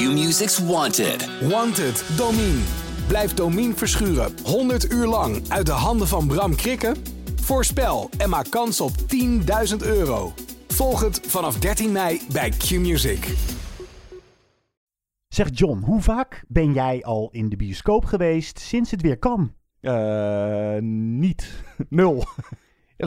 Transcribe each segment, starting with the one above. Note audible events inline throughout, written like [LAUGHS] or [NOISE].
Q-Music's Wanted. Wanted, Domine. Blijf Domine verschuren 100 uur lang uit de handen van Bram Krikken? Voorspel en maak kans op 10.000 euro. Volg het vanaf 13 mei bij Q-Music. Zeg John, hoe vaak ben jij al in de bioscoop geweest sinds het weer kan? Eh, niet. [LAUGHS] Nul.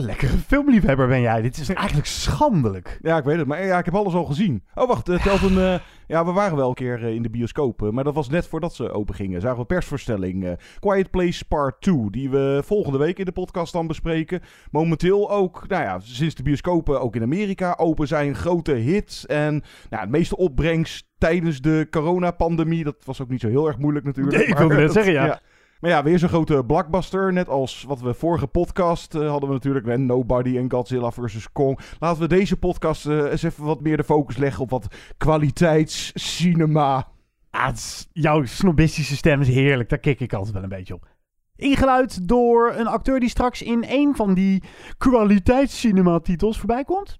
Lekkere filmliefhebber ben jij. Dit is eigenlijk schandelijk. Ja, ik weet het. Maar ja, ik heb alles al gezien. Oh, wacht. Het telt een... eh, ja, we waren wel een keer eh, in de bioscoop. eh, maar dat was net voordat ze open gingen. Zagen we persvoorstelling. Quiet Place Part 2. Die we volgende week in de podcast dan bespreken. Momenteel ook, nou ja, sinds de bioscopen ook in Amerika open zijn. Grote hits. En nou, het meeste opbrengst tijdens de coronapandemie. Dat was ook niet zo heel erg moeilijk natuurlijk. Nee, ik wilde net [LAUGHS] zeggen, ja. Maar ja, weer zo'n grote blockbuster. Net als wat we vorige podcast eh, hadden we natuurlijk. Nobody en Godzilla vs. Kong. Laten we deze podcast eh, eens even wat meer de focus leggen op wat kwaliteitscinema. Ah, is- jouw snobistische stem is heerlijk. Daar kik ik altijd wel een beetje op. Ingeluid door een acteur die straks in een van die kwaliteitscinema-titels voorbij komt.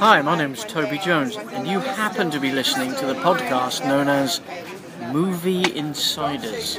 Hi, my name is Toby Jones, and you happen to be listening to the podcast known as Movie Insiders.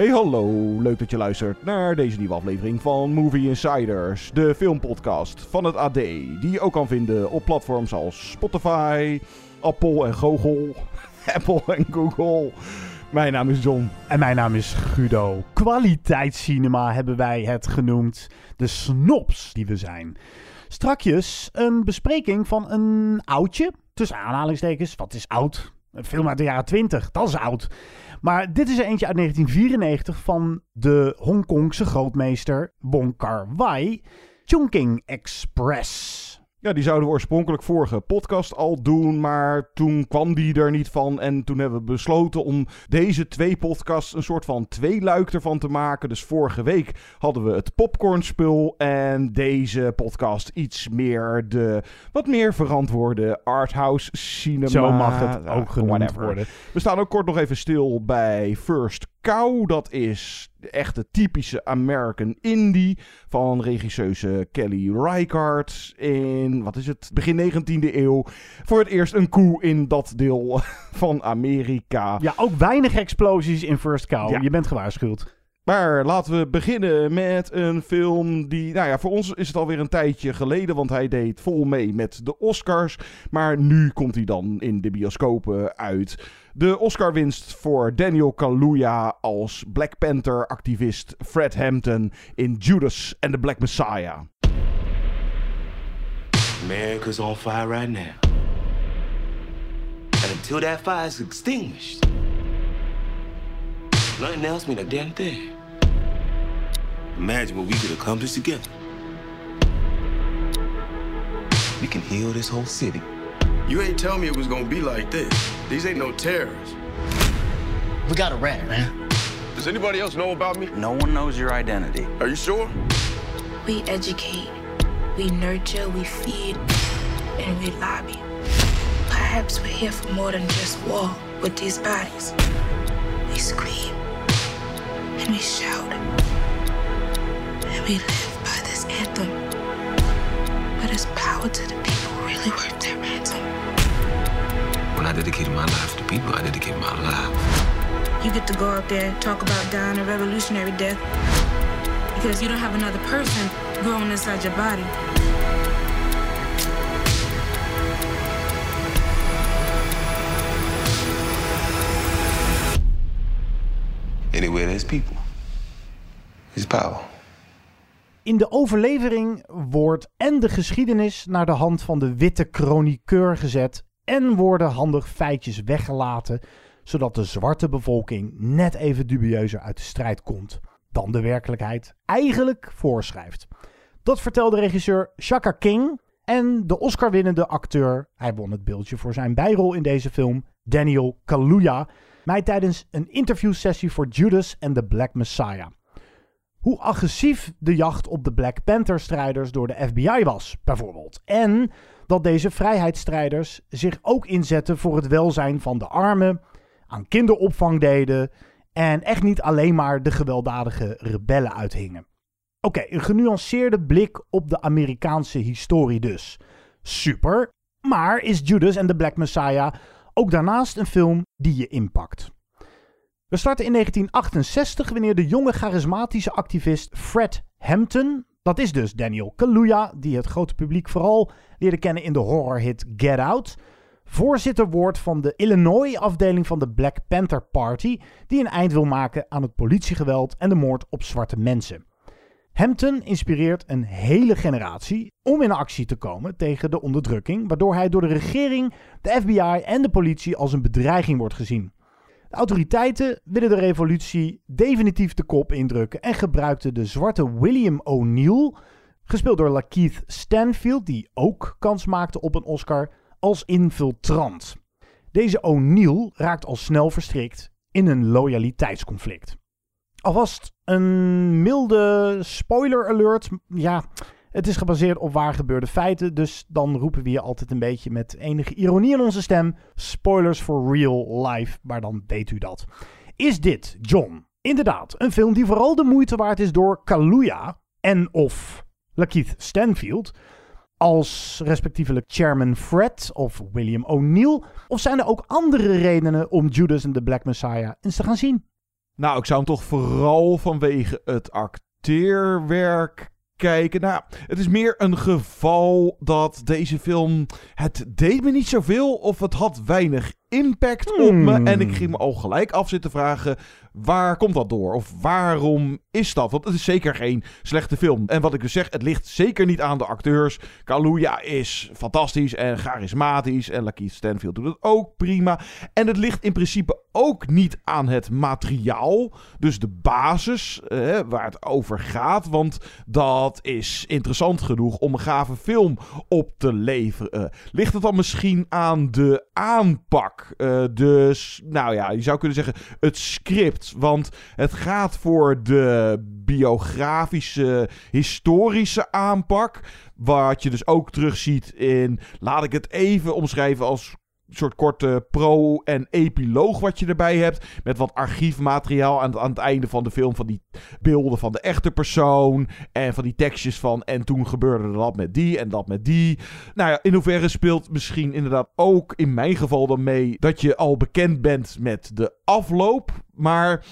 Hey hallo, leuk dat je luistert naar deze nieuwe aflevering van Movie Insiders. De filmpodcast van het AD. Die je ook kan vinden op platforms als Spotify, Apple en Google. [LAUGHS] Apple en Google. Mijn naam is John. En mijn naam is Guido. Kwaliteitscinema hebben wij het genoemd. De snobs die we zijn. Strakjes een bespreking van een oudje. Tussen aanhalingstekens. Wat is oud? Een film uit de jaren 20. Dat is oud. Maar dit is er eentje uit 1994 van de Hongkongse grootmeester Wong Kar-wai. Chungking Express. Ja, die zouden we oorspronkelijk vorige podcast al doen, maar toen kwam die er niet van. En toen hebben we besloten om deze twee podcasts een soort van tweeluik ervan te maken. Dus vorige week hadden we het popcornspul en deze podcast iets meer de wat meer verantwoorde arthouse cinema. Zo mag het ook genoemd whatever. worden. We staan ook kort nog even stil bij First Cow. Dat is de echte typische American indie van regisseuse Kelly Reichardt in, wat is het, begin 19e eeuw. Voor het eerst een koe in dat deel [LAUGHS] van Amerika. Ja, ook weinig explosies in First Cow. Ja. Je bent gewaarschuwd. Maar laten we beginnen met een film die, nou ja, voor ons is het alweer een tijdje geleden, want hij deed vol mee met de Oscars. Maar nu komt hij dan in de bioscopen uit. De Oscar-winst voor Daniel Kaluuya als Black Panther-activist Fred Hampton in Judas and the Black Messiah. America's on fire right now. And until that fire is extinguished, nothing else mean a damn thing. Imagine what we could accomplish together. We can heal this whole city. You ain't tell me it was gonna be like this. These ain't no terrorists. We got a rat, man. Does anybody else know about me? No one knows your identity. Are you sure? We educate, we nurture, we feed, and we lobby. Perhaps we're here for more than just war with these bodies. We scream, and we shout, and we live by this anthem. But it's power to the people really worth their ransom. When I dedicated my life to people, I dedicated my life. You get to go out there talk about dying a revolutionary death because you don't have another person growing inside your body. Anywhere there's people, In de overlevering wordt en de geschiedenis naar de hand van de witte chroniqueur gezet en worden handig feitjes weggelaten, zodat de zwarte bevolking net even dubieuzer uit de strijd komt dan de werkelijkheid eigenlijk voorschrijft. Dat vertelde regisseur Shaka King en de Oscar-winnende acteur, hij won het beeldje voor zijn bijrol in deze film, Daniel Kaluuya. mij tijdens een interviewsessie voor Judas en the Black Messiah. Hoe agressief de jacht op de Black Panther-strijders door de FBI was, bijvoorbeeld. En dat deze vrijheidsstrijders zich ook inzetten voor het welzijn van de armen, aan kinderopvang deden en echt niet alleen maar de gewelddadige rebellen uithingen. Oké, een genuanceerde blik op de Amerikaanse historie dus. Super, maar is Judas en the Black Messiah ook daarnaast een film die je inpakt? We starten in 1968 wanneer de jonge charismatische activist Fred Hampton, dat is dus Daniel Kaluuya, die het grote publiek vooral leerde kennen in de horrorhit Get Out, voorzitter wordt van de Illinois-afdeling van de Black Panther Party, die een eind wil maken aan het politiegeweld en de moord op zwarte mensen. Hampton inspireert een hele generatie om in actie te komen tegen de onderdrukking, waardoor hij door de regering, de FBI en de politie als een bedreiging wordt gezien. De autoriteiten willen de revolutie definitief de kop indrukken en gebruikten de zwarte William O'Neill, gespeeld door Lakeith Stanfield, die ook kans maakte op een Oscar, als infiltrant. Deze O'Neill raakt al snel verstrikt in een loyaliteitsconflict. Alvast een milde spoiler alert. Ja, het is gebaseerd op waar gebeurde feiten, dus dan roepen we hier altijd een beetje met enige ironie in onze stem. Spoilers for real life, maar dan weet u dat. Is dit, John, inderdaad een film die vooral de moeite waard is door Kaluuya en of Lakeith Stanfield als respectievelijk Chairman Fred of William O'Neill? Of zijn er ook andere redenen om Judas en the Black Messiah eens te gaan zien? Nou, ik zou hem toch vooral vanwege het acteerwerk Nou, het is meer een geval dat deze film. Het deed me niet zoveel of het had weinig impact op me. En ik ging me al gelijk af zitten vragen. Waar komt dat door? Of waarom is dat? Want het is zeker geen slechte film. En wat ik dus zeg, het ligt zeker niet aan de acteurs. Kaluuya is fantastisch en charismatisch. En Lakeith Stanfield doet het ook prima. En het ligt in principe ook niet aan het materiaal. Dus de basis eh, waar het over gaat. Want dat is interessant genoeg om een gave film op te leveren. ligt het dan misschien aan de aanpak? Uh, dus, nou ja, je zou kunnen zeggen het script. Want het gaat voor de biografische, historische aanpak. Wat je dus ook terugziet in, laat ik het even omschrijven als soort korte pro- en epiloog wat je erbij hebt. Met wat archiefmateriaal aan het, aan het einde van de film. Van die beelden van de echte persoon. En van die tekstjes van. En toen gebeurde dat met die en dat met die. Nou ja, in hoeverre speelt misschien inderdaad ook in mijn geval dan mee. Dat je al bekend bent met de afloop. Maar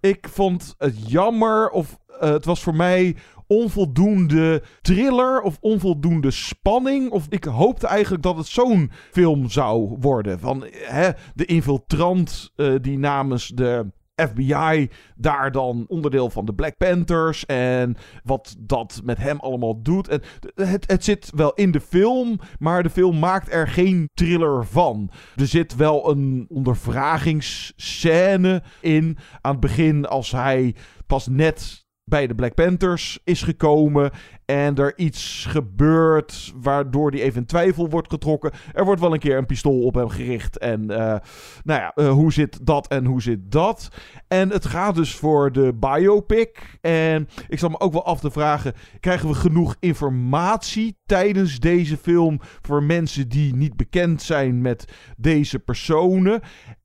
ik vond het jammer. Of uh, het was voor mij onvoldoende thriller of onvoldoende spanning. Of ik hoopte eigenlijk dat het zo'n film zou worden. Van hè, de infiltrant uh, die namens de FBI daar dan onderdeel van de Black Panthers en wat dat met hem allemaal doet. En het, het zit wel in de film, maar de film maakt er geen thriller van. Er zit wel een ondervragingsscène in aan het begin als hij pas net bij de Black Panthers is gekomen. En er iets gebeurt waardoor hij even in twijfel wordt getrokken. Er wordt wel een keer een pistool op hem gericht. En uh, nou ja, uh, hoe zit dat en hoe zit dat? En het gaat dus voor de biopic. En ik zal me ook wel af te vragen: krijgen we genoeg informatie tijdens deze film voor mensen die niet bekend zijn met deze personen?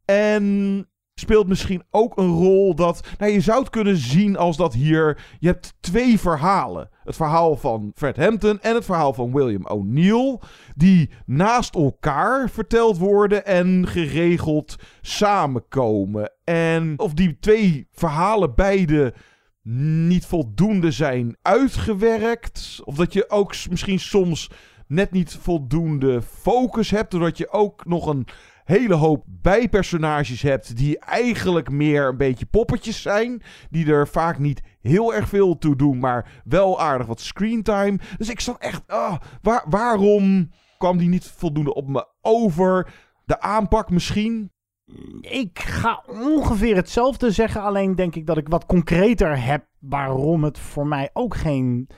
En speelt misschien ook een rol dat. Nou, je zou het kunnen zien als dat hier. Je hebt twee verhalen: het verhaal van Fred Hampton en het verhaal van William O'Neill. Die naast elkaar verteld worden en geregeld samenkomen. En of die twee verhalen beide niet voldoende zijn uitgewerkt. Of dat je ook misschien soms net niet voldoende focus hebt. Doordat je ook nog een hele hoop bijpersonages hebt die eigenlijk meer een beetje poppetjes zijn. Die er vaak niet heel erg veel toe doen, maar wel aardig wat screentime. Dus ik zat echt, ah, waar, waarom kwam die niet voldoende op me over? De aanpak misschien? Ik ga ongeveer hetzelfde zeggen, alleen denk ik dat ik wat concreter heb waarom het voor mij ook geen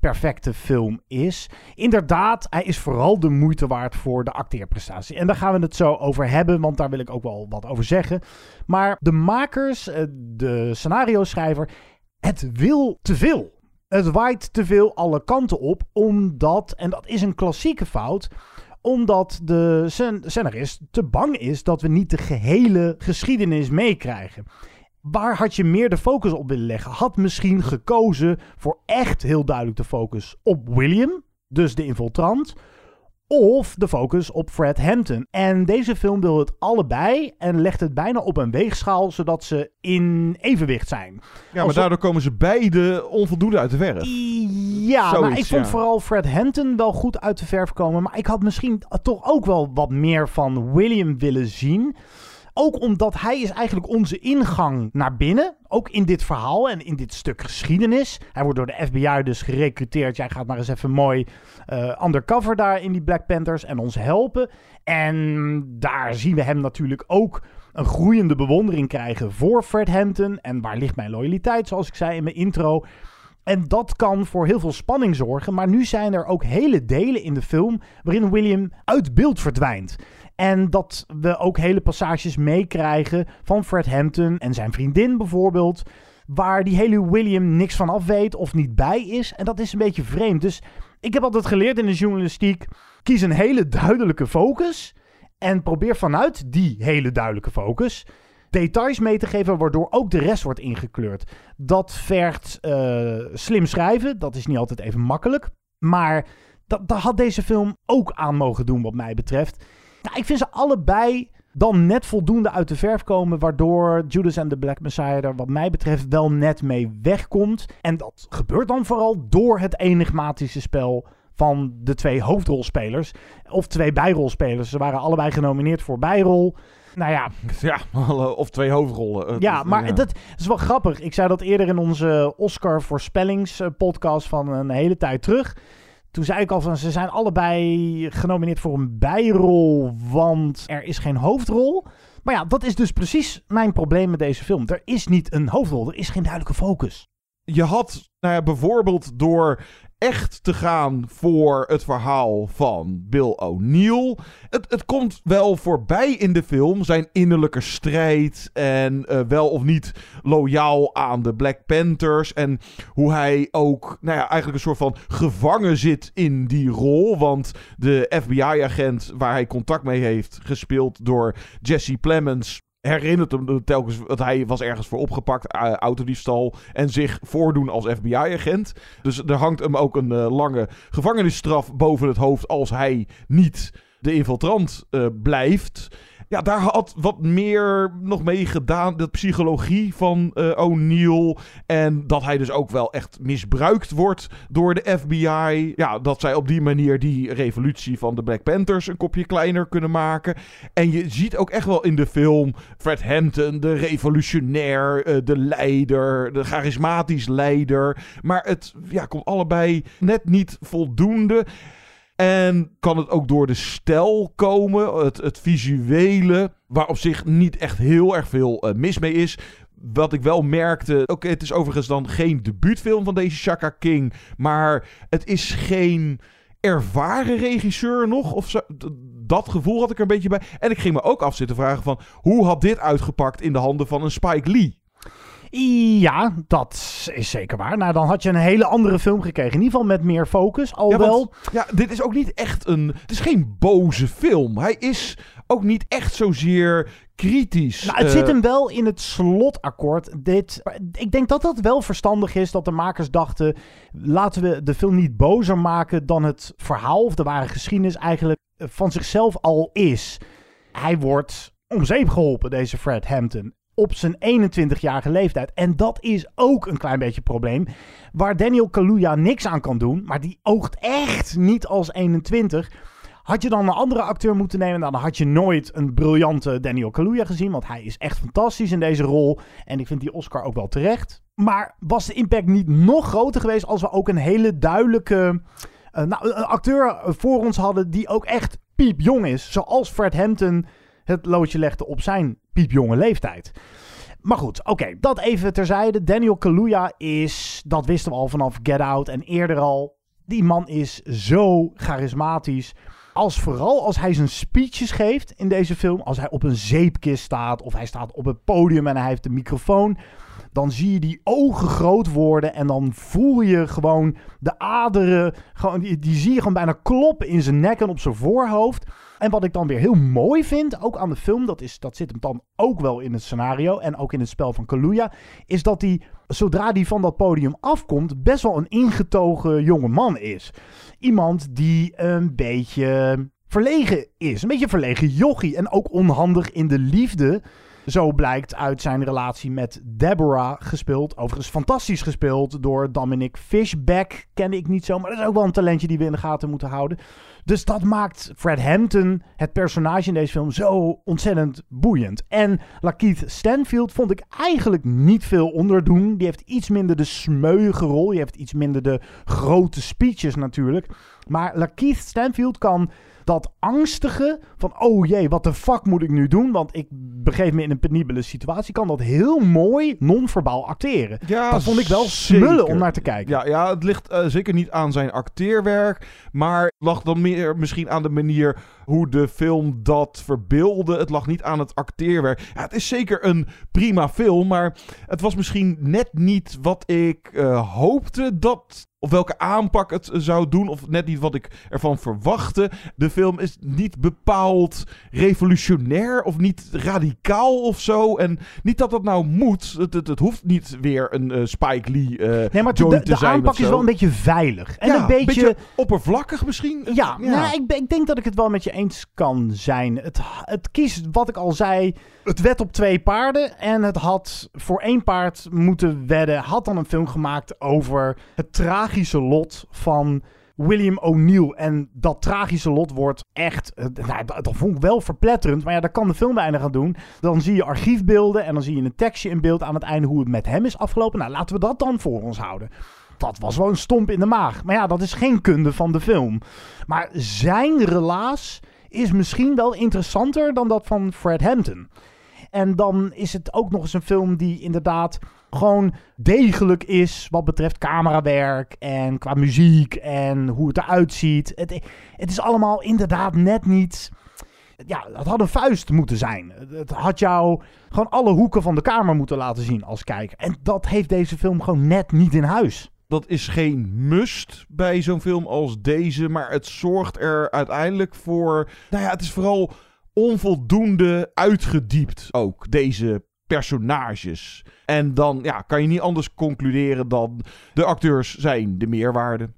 perfecte film is. Inderdaad, hij is vooral de moeite waard voor de acteerprestatie. En daar gaan we het zo over hebben, want daar wil ik ook wel wat over zeggen. Maar de makers, eh, de scenario-schrijver, het wil te veel. Het waait te veel alle kanten op, omdat, en dat is een klassieke fout, omdat de scen- scenarist te bang is dat we niet de gehele geschiedenis meekrijgen. Waar had je meer de focus op willen leggen? Had misschien gekozen voor echt heel duidelijk de focus op William, dus de infiltrant, of de focus op Fred Hampton. En deze film wil het allebei en legt het bijna op een weegschaal, zodat ze in evenwicht zijn. Ja, maar Alsof- daardoor komen ze beide onvoldoende uit de verf. Ja, maar ik vond ja. vooral Fred Hampton wel goed uit de verf komen. Maar ik had misschien toch ook wel wat meer van William willen zien. Ook omdat hij is eigenlijk onze ingang naar binnen. Ook in dit verhaal en in dit stuk geschiedenis. Hij wordt door de FBI dus gerecruiteerd. Jij gaat maar eens even mooi eh, undercover daar in die Black Panthers en ons helpen. En daar zien we hem natuurlijk ook een groeiende bewondering krijgen voor Fred Hampton. En waar ligt mijn loyaliteit, zoals ik zei in mijn intro. En dat kan voor heel veel spanning zorgen. Maar nu zijn er ook hele delen in de film waarin William uit beeld verdwijnt. En dat we ook hele passages meekrijgen van Fred Hampton en zijn vriendin bijvoorbeeld. Waar die hele William niks van af weet of niet bij is. En dat is een beetje vreemd. Dus ik heb altijd geleerd in de journalistiek: kies een hele duidelijke focus. En probeer vanuit die hele duidelijke focus details mee te geven, waardoor ook de rest wordt ingekleurd. Dat vergt eh, slim schrijven. Dat is niet altijd even makkelijk. Maar dat, dat had deze film ook aan mogen doen, wat mij betreft. Nou, ik vind ze allebei dan net voldoende uit de verf komen, waardoor Judas and the Black Messiah er wat mij betreft wel net mee wegkomt. En dat gebeurt dan vooral door het enigmatische spel van de twee hoofdrolspelers. Of twee bijrolspelers. Ze waren allebei genomineerd voor bijrol. Nou ja, [LAUGHS] Ja, of twee hoofdrollen. Het ja, maar dat is wel grappig. Ik zei dat eerder in onze Oscar voorspellingspodcast van een hele tijd terug. Toen zei ik al van ze zijn allebei genomineerd voor een bijrol, want er is geen hoofdrol. Maar ja, dat is dus precies mijn probleem met deze film. Er is niet een hoofdrol, er is geen duidelijke focus. je had nou ja, bijvoorbeeld door echt te gaan voor het verhaal van Bill O'Neill. Het, het komt wel voorbij in de film, zijn innerlijke strijd en eh, wel of niet loyaal aan de Black Panthers. En hoe hij ook nou ja, eigenlijk een soort van gevangen zit in die rol. Want de FBI-agent waar hij contact mee heeft, gespeeld door Jesse Plemons, herinnert hem telkens dat hij was ergens voor opgepakt, uh, autodiefstal, en zich voordoen als FBI-agent. Dus er hangt hem ook een uh, lange gevangenisstraf boven het hoofd als hij niet de infiltrant uh, blijft. Ja, daar had wat meer nog mee gedaan. De psychologie van uh, O'Neill. En dat hij dus ook wel echt misbruikt wordt door de FBI. Ja, dat zij op die manier die revolutie van de Black Panthers een kopje kleiner kunnen maken. En je ziet ook echt wel in de film Fred Hampton, de revolutionair, uh, de leider, de charismatisch leider. Maar het ja, komt allebei net niet voldoende. En kan het ook door de stijl komen, het, het visuele, waar op zich niet echt heel erg veel uh, mis mee is. Wat ik wel merkte, oké, het is overigens dan geen debuutfilm van deze Shaka King, maar het is geen ervaren regisseur nog. Of dat gevoel had ik er een beetje bij. En ik ging me ook af zitten vragen van, hoe had dit uitgepakt in de handen van een Spike Lee? Ja, dat is zeker waar. Nou, dan had je een hele andere film gekregen. In ieder geval met meer focus. Al ja, wel. Want, ja, dit is ook niet echt een. Het is geen boze film. Hij is ook niet echt zozeer kritisch. Nou, het uh, zit hem wel in het slotakkoord. Dit, ik denk dat dat wel verstandig is. Dat de makers dachten. Laten we de film niet bozer maken dan het verhaal of de ware geschiedenis eigenlijk van zichzelf al is. Hij wordt om zeep geholpen, deze Fred Hampton op zijn 21-jarige leeftijd. En dat is ook een klein beetje een probleem. Waar Daniel Kaluuya niks aan kan doen. Maar die oogt echt niet als 21. Had je dan een andere acteur moeten nemen, dan had je nooit een briljante Daniel Kaluuya gezien. Want hij is echt fantastisch in deze rol. En ik vind die Oscar ook wel terecht. Maar was de impact niet nog groter geweest als we ook een hele duidelijke uh, nou, een acteur voor ons hadden die ook echt piepjong is. Zoals Fred Hampton het loodje legde op zijn piepjonge leeftijd. Maar goed, oké, dat even terzijde. Daniel Kaluuya is, dat wisten we al vanaf Get Out en eerder al. Die man is zo charismatisch. Als vooral als hij zijn speeches geeft in deze film. Als hij op een zeepkist staat of hij staat op het podium en hij heeft de microfoon. Dan zie je die ogen groot worden en dan voel je gewoon de aderen. Gewoon, die, die zie je gewoon bijna kloppen in zijn nek en op zijn voorhoofd. En wat ik dan weer heel mooi vind, ook aan de film, dat, is, dat zit hem dan ook wel in het scenario en ook in het spel van Kaluuya, is dat hij, zodra hij van dat podium afkomt, best wel een ingetogen jonge man is. Iemand die een beetje verlegen is, een beetje verlegen jochie en ook onhandig in de liefde. Zo blijkt uit zijn relatie met Deborah gespeeld. Overigens fantastisch gespeeld door Dominic Fishback. Kende ik niet zo, maar dat is ook wel een talentje die we in de gaten moeten houden. Dus dat maakt Fred Hampton, het personage in deze film, zo ontzettend boeiend. En Lakeith Stanfield vond ik eigenlijk niet veel onderdoen. Die heeft iets minder de smeuige rol. Die heeft iets minder de grote speeches natuurlijk. Maar Lakeith Stanfield kan dat angstige van oh jee, wat de fuck moet ik nu doen? Want ik begeef me in een penibele situatie. Kan dat heel mooi non-verbaal acteren. Ja, dat vond ik wel zeker. smullen om naar te kijken. Ja, ja het ligt eh, zeker niet aan zijn acteerwerk. Maar lag dan meer misschien aan de manier hoe de film dat verbeelde. Het lag niet aan het acteerwerk. Ja, het is zeker een prima film. Maar het was misschien net niet wat ik eh, hoopte dat of welke aanpak het zou doen, of net niet wat ik ervan verwachtte. De film is niet bepaald revolutionair of niet radicaal of zo. En niet dat dat nou moet. Het, het, het hoeft niet weer een uh, Spike Lee uh, Nee, maar de, de aanpak is wel een beetje veilig. En ja, een beetje... oppervlakkig misschien. Ja, Nou, ik, ik denk dat ik het wel met je kan zijn. Het, het kiest, wat ik al zei, het wed op twee paarden. En het had voor één paard moeten wedden. Had dan een film gemaakt over het tragische lot van William O'Neill. En dat tragische lot wordt echt, nou, dat, vond ik wel verpletterend. Maar ja, daar kan de film weinig aan doen. Dan zie je archiefbeelden en dan zie je een tekstje in beeld aan het einde hoe het met hem is afgelopen. Nou, laten we dat dan voor ons houden. Dat was wel een stomp in de maag. Maar ja, dat is geen kunde van de film. Maar zijn relaas is misschien wel interessanter dan dat van Fred Hampton. En dan is het ook nog eens een film die inderdaad gewoon degelijk is wat betreft camerawerk en qua muziek en hoe het eruit ziet. Het, het is allemaal inderdaad net niet. Ja, het had een vuist moeten zijn. Het had jou gewoon alle hoeken van de kamer moeten laten zien als kijker. En dat heeft deze film gewoon net niet in huis. Dat is geen must bij zo'n film als deze. Maar het zorgt er uiteindelijk voor. Nou ja, het is vooral onvoldoende uitgediept. Ook deze personages. En dan ja, kan je niet anders concluderen dan de acteurs zijn de meerwaarde.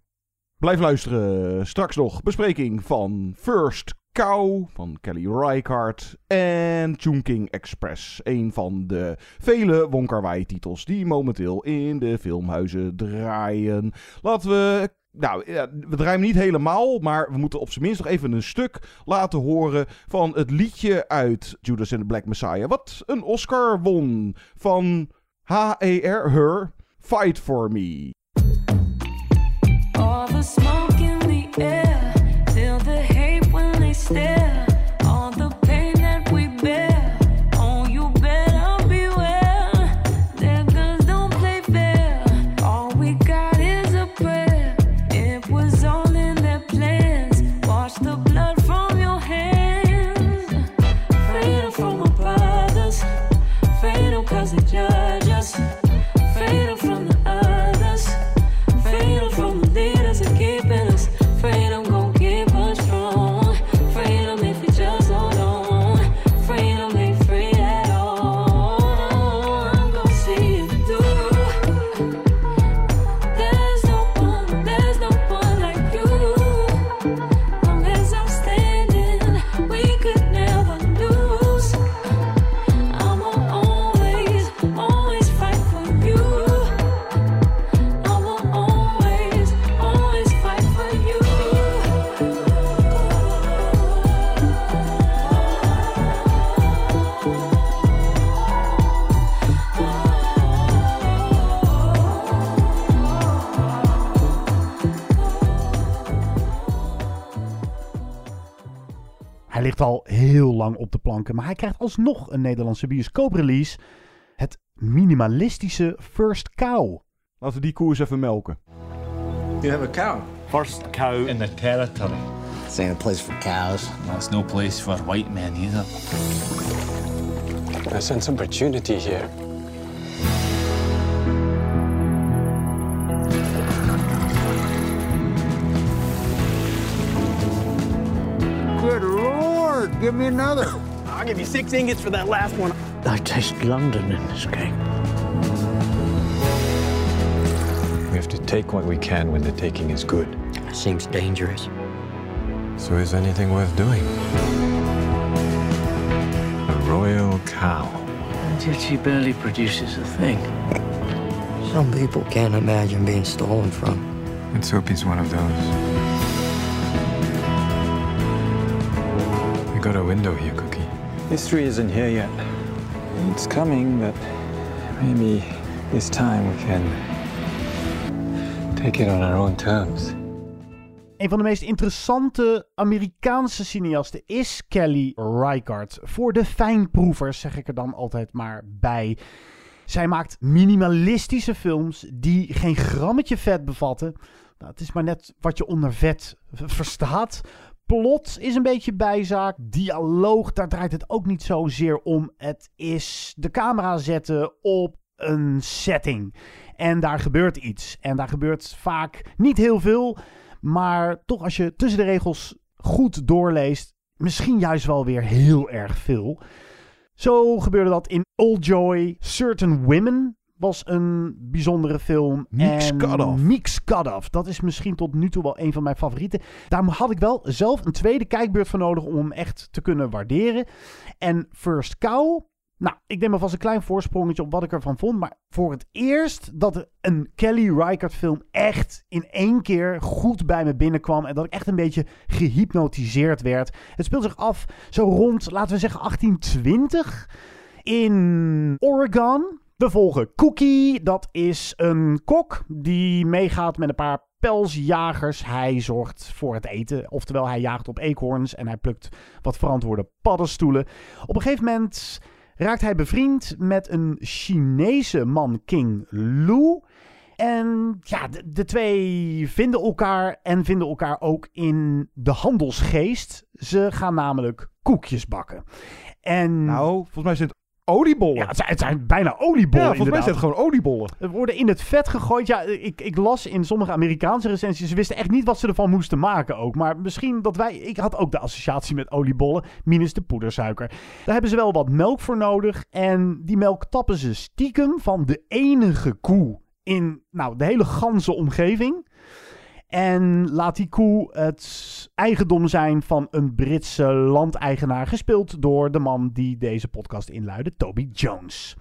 Blijf luisteren. Straks nog bespreking van First Cow van Kelly Reichardt en Chungking Express. Een van de vele Wong Wai titels die momenteel in de filmhuizen draaien. Laten we nou, we draaien niet helemaal, maar we moeten op zijn minst nog even een stuk laten horen van het liedje uit Judas and the Black Messiah. Wat een Oscar won van H.E.R. Her, Fight For Me. All the smoke in the air, yeah. Maar hij krijgt alsnog een Nederlandse bioscooprelease. Het minimalistische First Cow. Laten we die koers even melken. You have a cow. First cow in the territory. This ain't a place for cows. Well, it's no place for white men either. I sense opportunity here. Good lord, give me another. I'll give you six ingots for that last one. I taste London in this cake. We have to take what we can when the taking is good. Seems dangerous. So is anything worth doing? A royal cow. And yet she barely produces a thing. Some people can't imagine being stolen from. Let's hope he's one of those. We got a window here, Cookie. History isn't here yet. It's coming, but maybe this time we can take it on our own terms. Een van de meest interessante Amerikaanse cineasten is Kelly Reichardt. Voor de fijnproevers zeg ik er dan altijd maar bij. Zij maakt minimalistische films die geen grammetje vet bevatten. Nou, het is maar net wat je onder vet verstaat. Plot is een beetje bijzaak. Dialoog, daar draait het ook niet zozeer om. Het is de camera zetten op een setting. En daar gebeurt iets. En daar gebeurt vaak niet heel veel. Maar toch, als je tussen de regels goed doorleest, misschien juist wel weer heel erg veel. Zo gebeurde dat in Old Joy. Certain Women was een bijzondere film. Meek Scuddoff. Meek Scuddoff. Dat is misschien tot nu toe wel een van mijn favorieten. Daar had ik wel zelf een tweede kijkbeurt voor nodig om hem echt te kunnen waarderen. En First Cow. Nou, ik neem alvast een klein voorsprongetje op wat ik ervan vond. Maar voor het eerst dat een Kelly Reichardt film echt in één keer goed bij me binnenkwam. En dat ik echt een beetje gehypnotiseerd werd. Het speelt zich af zo rond, laten we zeggen, 1820 in Oregon. We volgen Cookie. Dat is een kok die meegaat met een paar pelsjagers. Hij zorgt voor het eten. Oftewel, hij jaagt op eekhoorns en hij plukt wat verantwoorde paddenstoelen. Op een gegeven moment raakt hij bevriend met een Chinese man, King Lu. En ja, de, twee vinden elkaar en vinden elkaar ook in de handelsgeest. Ze gaan namelijk koekjes bakken. En... Nou, volgens mij zijn het oliebollen. Ja, het zijn, het zijn bijna oliebollen. Ja, volgens mij zijn het gewoon oliebollen. Het worden in het vet gegooid. Ja, ik, ik las in sommige Amerikaanse recensies. Ze wisten echt niet wat ze ervan moesten maken ook. Maar misschien dat wij. Ik had ook de associatie met oliebollen. Minus de poedersuiker. Daar hebben ze wel wat melk voor nodig. En die melk tappen ze stiekem van de enige koe in nou, de hele ganse omgeving. En laat die koe het eigendom zijn van een Britse landeigenaar, gespeeld door de man die deze podcast inluidde, Toby Jones.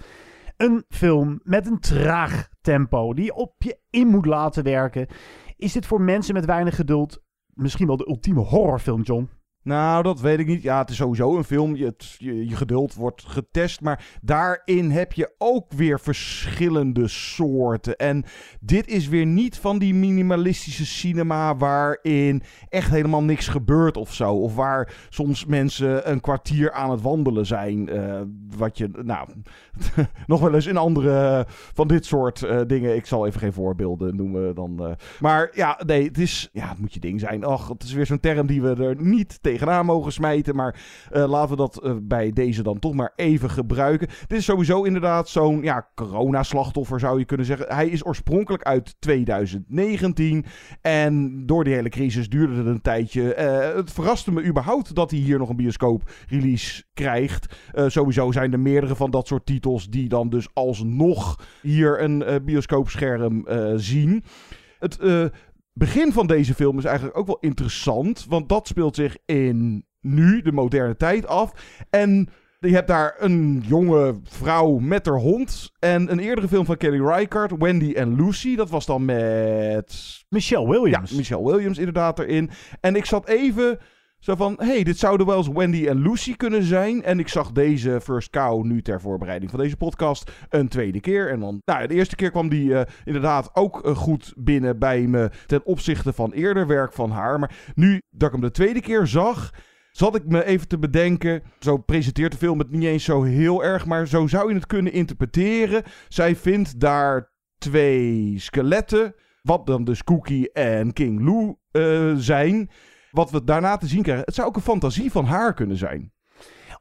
Een film met een traag tempo die op je in moet laten werken. Is dit voor mensen met weinig geduld misschien wel de ultieme horrorfilm, John? Nou, dat weet ik niet. Ja, het is sowieso een film. Je, je, geduld wordt getest. Maar daarin heb je ook weer verschillende soorten. En dit is weer niet van die minimalistische cinema waarin echt helemaal niks gebeurt of zo. Of waar soms mensen een kwartier aan het wandelen zijn. Uh, wat je, nou, [LAUGHS] nog wel eens in andere van dit soort uh, dingen. Ik zal even geen voorbeelden noemen dan. Maar ja, nee, het is, ja, het moet je ding zijn. Ach, het is weer zo'n term die we er niet tegenaan mogen smijten. Maar uh, laten we dat uh, bij deze dan toch maar even gebruiken. Dit is sowieso inderdaad zo'n ja, corona-slachtoffer zou je kunnen zeggen. Hij is oorspronkelijk uit 2019. En door die hele crisis duurde het een tijdje. Uh, het verraste me überhaupt dat hij hier nog een bioscoop-release krijgt. sowieso zijn er meerdere van dat soort titels die dan dus alsnog hier een bioscoopscherm zien. Het begin van deze film is eigenlijk ook wel interessant. Want dat speelt zich in nu, de moderne tijd, af. En je hebt daar een jonge vrouw met haar hond. En een eerdere film van Kelly Reichardt, Wendy en Lucy. Dat was dan met... Michelle Williams. Ja, Michelle Williams inderdaad erin. En ik zat even... Zo van, hey, dit zouden wel eens Wendy en Lucy kunnen zijn. En ik zag deze First Cow nu ter voorbereiding van deze podcast een tweede keer. En dan, nou, de eerste keer kwam die uh, inderdaad ook uh, goed binnen bij me ten opzichte van eerder werk van haar. Maar nu dat ik hem de tweede keer zag, Zat ik me even te bedenken. Zo presenteert de film het niet eens zo heel erg. Maar zo zou je het kunnen interpreteren. Zij vindt daar twee skeletten. Wat dan dus Cookie en King Lou eh, zijn. Wat we daarna te zien krijgen. Het zou ook een fantasie van haar kunnen zijn.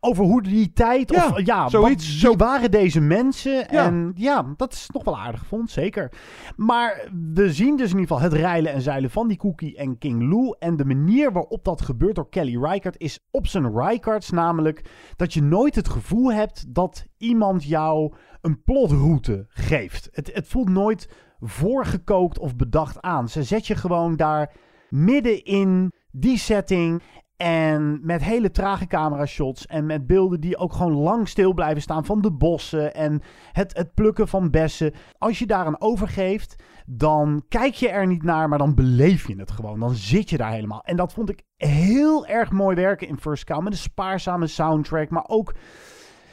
Over hoe die tijd. Ja, of, ja zoiets. Wat, wie waren deze mensen? Ja. En ja, dat is nog wel aardig vond, zeker. Maar we zien dus in ieder geval het reilen en zeilen van die Cookie en King Lou. En de manier waarop dat gebeurt door Kelly Reichardt is op zijn Reichards namelijk dat je nooit het gevoel hebt dat iemand jou een plotroute geeft. Het, het voelt nooit voorgekookt of bedacht aan. Ze zet je gewoon daar midden in die setting. En met hele trage camera shots. En met beelden die ook gewoon lang stil blijven staan van de bossen. En het, het plukken van bessen. Als je daaraan overgeeft, dan kijk je er niet naar, maar dan beleef je het gewoon. Dan zit je daar helemaal. En dat vond ik heel erg mooi werken in First Cow. Met een spaarzame soundtrack, maar ook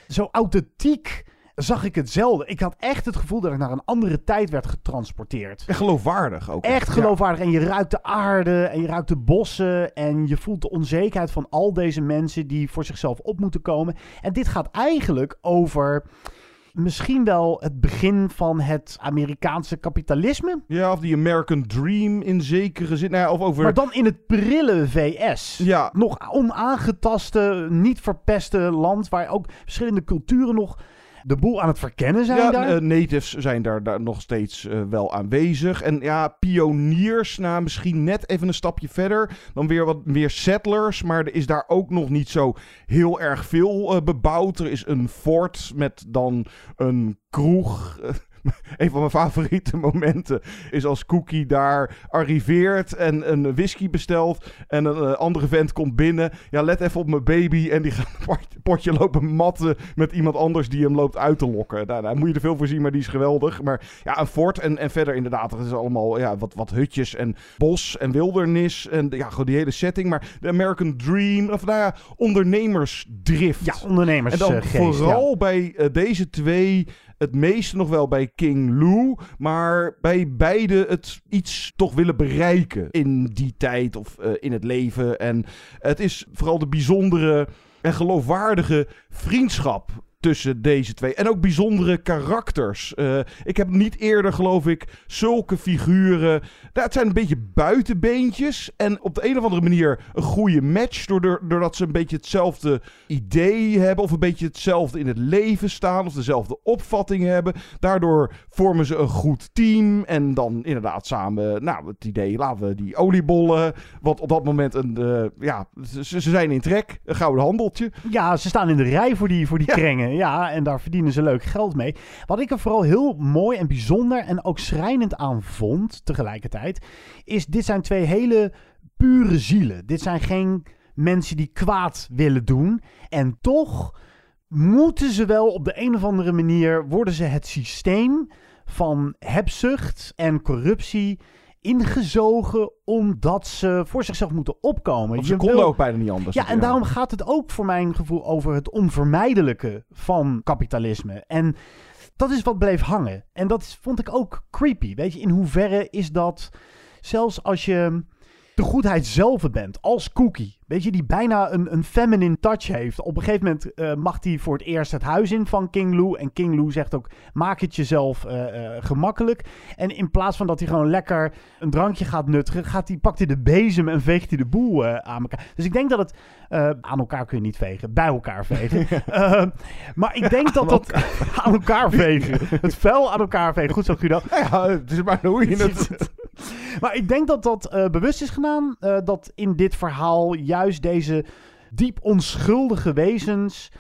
zo authentiek zag ik het zelden. Ik had echt het gevoel dat ik naar een andere tijd werd getransporteerd. En geloofwaardig ook. Echt Ja. geloofwaardig. En je ruikt de aarde en je ruikt de bossen. En je voelt de onzekerheid van al deze mensen die voor zichzelf op moeten komen. En dit gaat eigenlijk over misschien wel het begin van het Amerikaanse kapitalisme. Ja, of die American Dream in zekere zin. Nou ja, of over... Maar dan in het prille VS. Ja. Nog onaangetaste, niet verpeste land waar ook verschillende culturen nog de boel aan het verkennen zijn ja, daar. eh, natives zijn daar, daar nog steeds eh, wel aanwezig. En ja, pioniers, nou, misschien net even een stapje verder. Dan weer wat meer settlers. Maar er is daar ook nog niet zo heel erg veel eh, bebouwd. Er is een fort met dan een kroeg. [LAUGHS] Een van mijn favoriete momenten is als Cookie daar arriveert en een whisky bestelt. En een eh, andere vent komt binnen. Ja, let even op mijn baby. En die gaat [LAUGHS] een pot- potje lopen matten met iemand anders die hem loopt uit te lokken. Nou, daar moet je er veel voor zien, maar die is geweldig. Maar ja, een fort en, en verder inderdaad. Het is allemaal ja, wat, wat hutjes en bos en wildernis. En ja, gewoon die hele setting. Maar de American Dream, of nou ja, ondernemersdrift. Ja, ondernemers. En dan eh, geest, vooral ja. bij eh, deze twee, het meeste nog wel bij King Lou, maar bij beide het iets toch willen bereiken in die tijd of eh, in het leven. En het is vooral de bijzondere en geloofwaardige vriendschap tussen deze twee. En ook bijzondere karakters. Eh, ik heb niet eerder, geloof ik, zulke figuren. Nou, het zijn een beetje buitenbeentjes. En op de een of andere manier een goede match. Doordat, ze een beetje hetzelfde idee hebben. Of een beetje hetzelfde in het leven staan. Of dezelfde opvatting hebben. Daardoor vormen ze een goed team. En dan inderdaad samen, nou, het idee, laten we die oliebollen. Wat op dat moment een, eh, ja, ze, ze zijn in trek. Een gouden handeltje. Ja, ze staan in de rij voor die, voor die krengen. Ja, en daar verdienen ze leuk geld mee. Wat ik er vooral heel mooi en bijzonder en ook schrijnend aan vond tegelijkertijd, is dit zijn twee hele pure zielen. Dit zijn geen mensen die kwaad willen doen. En toch moeten ze wel op de een of andere manier, worden ze het systeem van hebzucht en corruptie ingezogen omdat ze voor zichzelf moeten opkomen. Of ze Je konden wil- ook bijna niet anders. ja, en daarom gaat het ook voor mijn gevoel over het onvermijdelijke van kapitalisme. En dat is wat bleef hangen. En dat vond ik ook creepy. Weet je, in hoeverre is dat, zelfs als je de goedheid zelf bent, als Cookie, weet je, die bijna een, een feminine touch heeft. Op een gegeven moment eh, mag hij voor het eerst het huis in van King Lou. En King Lou zegt ook, maak het jezelf eh, eh, gemakkelijk. En in plaats van dat hij gewoon lekker een drankje gaat nuttigen, gaat hij, pakt hij de bezem en veegt hij de boel aan elkaar. Dus ik denk dat het, aan elkaar kun je niet vegen, bij elkaar vegen. [LAUGHS] Maar ik denk dat dat, [LAUGHS] aan elkaar vegen. Het vuil aan elkaar vegen. Goed zo, Guido. Ja, het is maar hoe je [LAUGHS] het... Maar ik denk dat dat eh, bewust is gedaan. eh, dat in dit verhaal juist deze diep onschuldige wezens.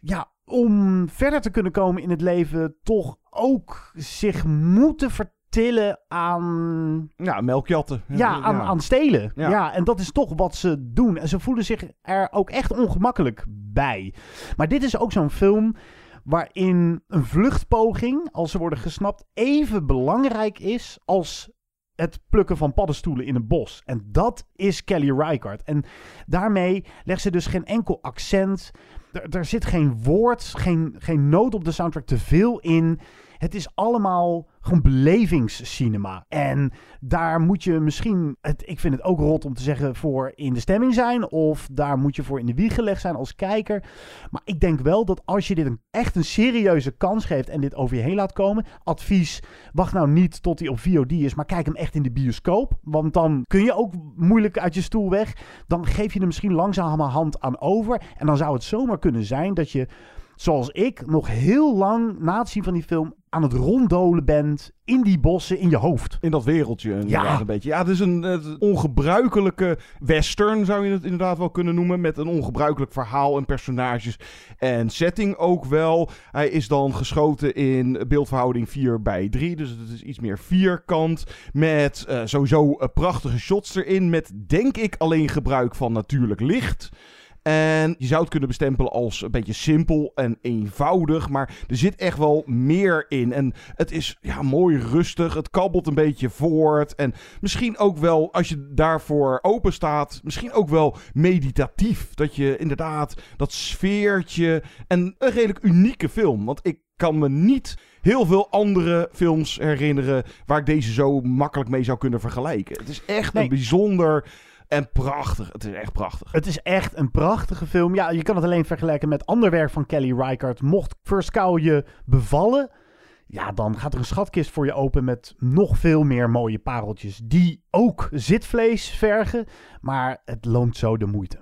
Ja, om verder te kunnen komen in het leven. toch ook zich moeten vertillen aan. Ja, melkjatten. Ja, aan, aan stelen. Ja. Ja. en dat is toch wat ze doen. En ze voelen zich er ook echt ongemakkelijk bij. Maar dit is ook zo'n film waarin een vluchtpoging, als ze worden gesnapt, even belangrijk is als het plukken van paddenstoelen in een bos. En dat is Kelly Reichardt. En daarmee legt ze dus geen enkel accent. Er, er zit geen woord, geen, geen noot op de soundtrack te veel in. Het is allemaal gewoon belevingscinema. En daar moet je misschien, het, ik vind het ook rot om te zeggen, voor in de stemming zijn. Of daar moet je voor in de wieg gelegd zijn als kijker. Maar ik denk wel dat als je dit een, echt een serieuze kans geeft en dit over je heen laat komen. Advies, wacht nou niet tot hij op VOD is, maar kijk hem echt in de bioscoop. Want dan kun je ook moeilijk uit je stoel weg. Dan geef je er misschien langzamerhand aan over. En dan zou het zomaar kunnen zijn dat je zoals ik, nog heel lang na het zien van die film aan het ronddolen bent in die bossen in je hoofd. In dat wereldje inderdaad Ja. een beetje. Ja, het is een ongebruikelijke western, zou je het inderdaad wel kunnen noemen. Met een ongebruikelijk verhaal en personages en setting ook wel. Hij is dan geschoten in beeldverhouding 4 bij 3. Dus het is iets meer vierkant. Met eh, sowieso eh, prachtige shots erin. Met denk ik alleen gebruik van natuurlijk licht. En je zou het kunnen bestempelen als een beetje simpel en eenvoudig. Maar er zit echt wel meer in. En het is ja, mooi rustig. Het kabbelt een beetje voort. En misschien ook wel, als je daarvoor open staat, misschien ook wel meditatief. Dat je inderdaad dat sfeertje. En een redelijk unieke film. Want ik kan me niet heel veel andere films herinneren waar ik deze zo makkelijk mee zou kunnen vergelijken. Het is echt Nee. een bijzonder en prachtig. Het is echt prachtig. Het is echt een prachtige film. Ja, je kan het alleen vergelijken met ander werk van Kelly Reichardt. Mocht First Cow je bevallen, ja, dan gaat er een schatkist voor je open met nog veel meer mooie pareltjes. Die ook zitvlees vergen, maar het loont zo de moeite.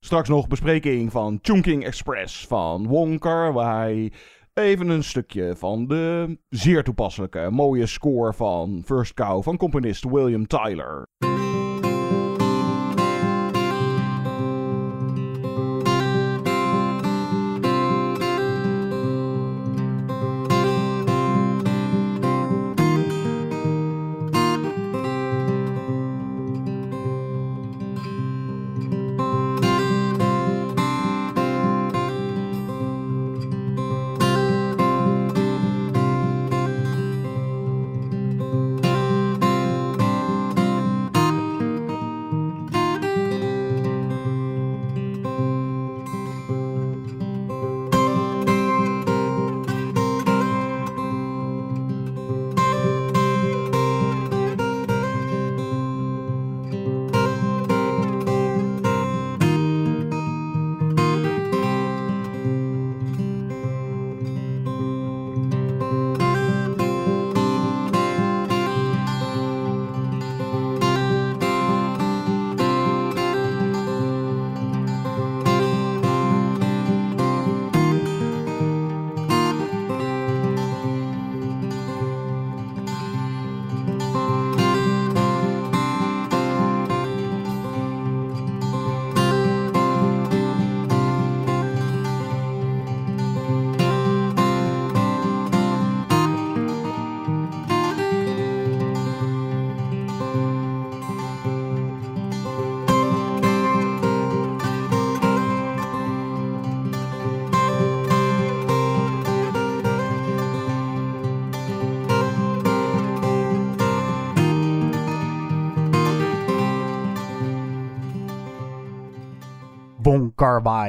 Straks nog bespreking van Chungking Express van Wong Kar Wai. Even een stukje van de zeer toepasselijke mooie score van First Cow van componist William Tyler.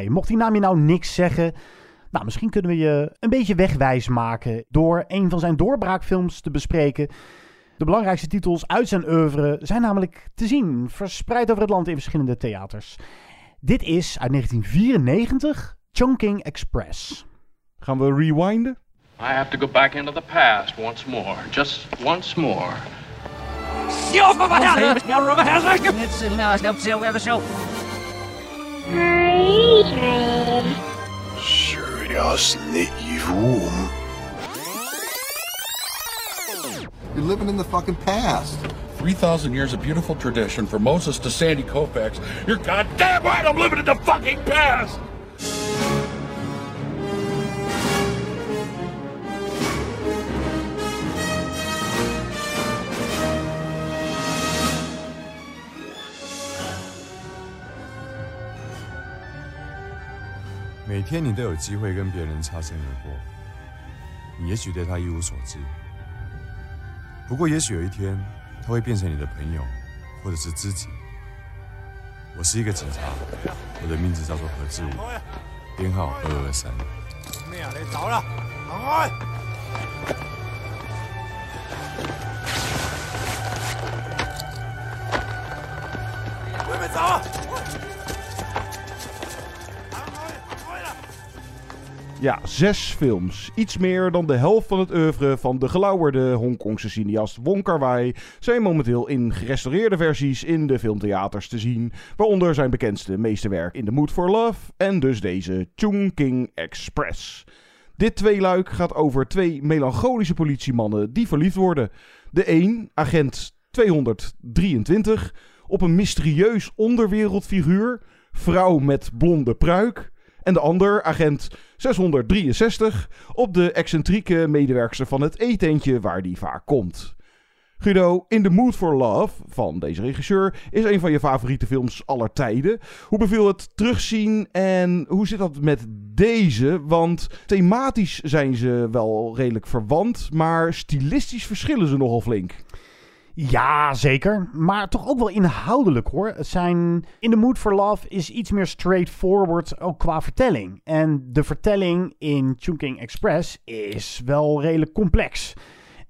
Mocht die naam je nou niks zeggen, nou, misschien kunnen we je een beetje wegwijs maken door een van zijn doorbraakfilms te bespreken. De belangrijkste titels uit zijn oeuvre zijn namelijk te zien, verspreid over het land in verschillende theaters. Dit is uit 1994 Chungking Express. Gaan we rewinden? I have to go back into the past once more. Just once more. Seriously, evil. You're living in the fucking past. 3,000 years of beautiful tradition from Moses to Sandy Koufax. You're goddamn right I'm living in the fucking past! “天你都有机会跟别人擦身而过，你也许对他一无所知。不过，也许有一天，他会变成你的朋友，或者是知己。我是一个警察，我的名字叫做何志武，编号二二三。咩啊？你走啦，行開！Ja, zes films. Iets meer dan de helft van het oeuvre van de gelauwerde Hongkongse cineast Wong Kar-wai zijn momenteel in gerestaureerde versies in de filmtheaters te zien, waaronder zijn bekendste meesterwerk In the Mood for Love en dus deze Chungking Express. Dit tweeluik gaat over twee melancholische politiemannen die verliefd worden. De een, agent 223, op een mysterieus onderwereldfiguur, vrouw met blonde pruik. En de ander, agent 663, op de excentrieke medewerkster van het eetentje waar die vaak komt. Guido, In the Mood for Love van deze regisseur is een van je favoriete films aller tijden. Hoe beviel het terugzien en hoe zit dat met deze? Want thematisch zijn ze wel redelijk verwant, maar stilistisch verschillen ze nogal flink. Ja, zeker. Maar toch ook wel inhoudelijk hoor. Zijn In the Mood for Love is iets meer straightforward ook qua vertelling. En de vertelling in Chungking Express is wel redelijk complex.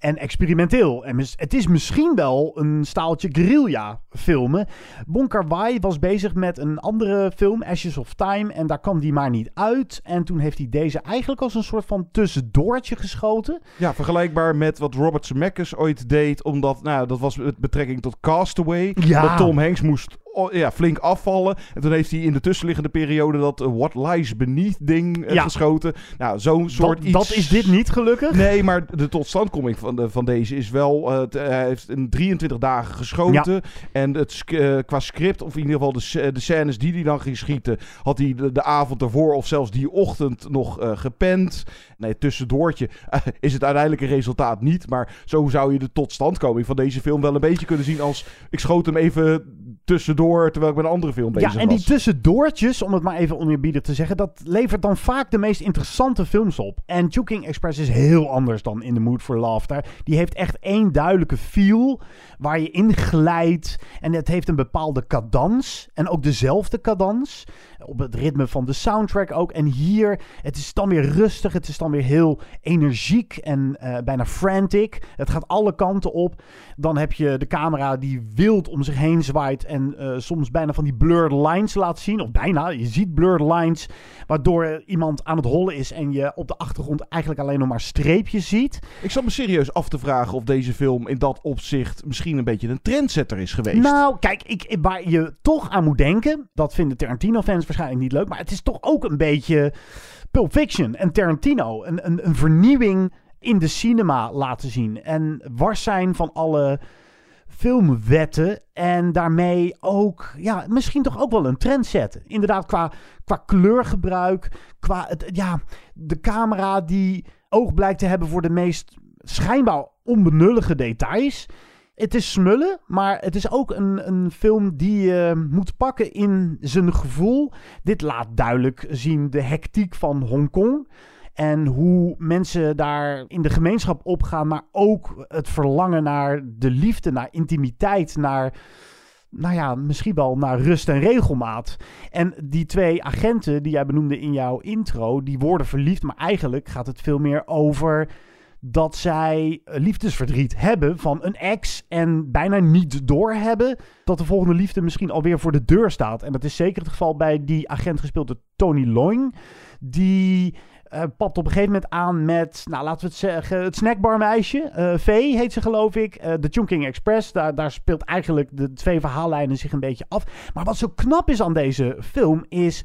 En experimenteel. En het is misschien wel een staaltje guerrilla filmen. Bon Kar-wai was bezig met een andere film, Ashes of Time. En daar kwam die maar niet uit. En toen heeft hij deze eigenlijk als een soort van tussendoortje geschoten. Ja, vergelijkbaar met wat Robert Zemeckis ooit deed, omdat, nou, dat was met betrekking tot Castaway. Ja. Dat Tom Hanks moest ja, flink afvallen. En toen heeft hij in de tussenliggende periode dat eh, What Lies Beneath ding eh, Ja. geschoten. Nou, zo'n soort dat, iets... dat is dit niet gelukkig. Nee, maar de totstandkoming van, de, van deze is wel... t- hij heeft in 23 dagen geschoten. En het, qua script, of in ieder geval de, de scènes die hij dan ging schieten... had hij de, de avond ervoor of zelfs die ochtend nog eh, gepend. Nee, tussendoortje is het uiteindelijke resultaat niet. Maar zo zou je de totstandkoming van deze film wel een beetje kunnen zien als... Ik schoot hem even tussendoor terwijl ik met een andere film bezig Ja, en die tussendoortjes, om het maar even oneerbiedig te zeggen, dat levert dan vaak de meest interessante films op. En Chungking Express is heel anders dan In the Mood for Love. Daar, die heeft echt één duidelijke feel waar je in glijdt. En het heeft een bepaalde cadans. En ook dezelfde cadans. Op het ritme van de soundtrack ook. En hier, het is dan weer rustig. Het is dan weer heel energiek en eh, bijna frantic. Het gaat alle kanten op. Dan heb je de camera die wild om zich heen zwaait. En eh, soms bijna van die blurred lines laat zien. Of bijna, je ziet blurred lines. Waardoor iemand aan het hollen is. En je op de achtergrond eigenlijk alleen nog maar streepjes ziet. Ik zat me serieus af te vragen of deze film in dat opzicht misschien een beetje een trendsetter is geweest. Nou, kijk, ik, waar je toch aan moet denken. Dat vinden Tarantino-fans waarschijnlijk niet leuk. Maar het is toch ook een beetje Pulp Fiction en Tarantino. Een, een, een vernieuwing in de cinema laten zien. En wars zijn van alle filmwetten. En daarmee ook, ja, misschien toch ook wel een trend zetten. Inderdaad, qua, qua kleurgebruik. Qua, het, ja, de camera die oog blijkt te hebben voor de meest schijnbaar onbenullige details. Het is smullen, maar het is ook een, een film die je moet pakken in zijn gevoel. Dit laat duidelijk zien de hectiek van Hongkong. En hoe mensen daar in de gemeenschap opgaan, maar ook het verlangen naar de liefde, naar intimiteit, naar, nou ja, misschien wel naar rust en regelmaat. En die twee agenten die jij benoemde in jouw intro, die worden verliefd, maar eigenlijk gaat het veel meer over dat zij liefdesverdriet hebben van een ex en bijna niet doorhebben dat de volgende liefde misschien alweer voor de deur staat. En dat is zeker het geval bij die agent gespeeld door Tony Loing, die eh papt op een gegeven moment aan met, nou laten we het zeggen, het snackbarmeisje. eh V heet ze geloof ik. eh de Chungking Express, daar, daar speelt eigenlijk de twee verhaallijnen zich een beetje af. Maar wat zo knap is aan deze film is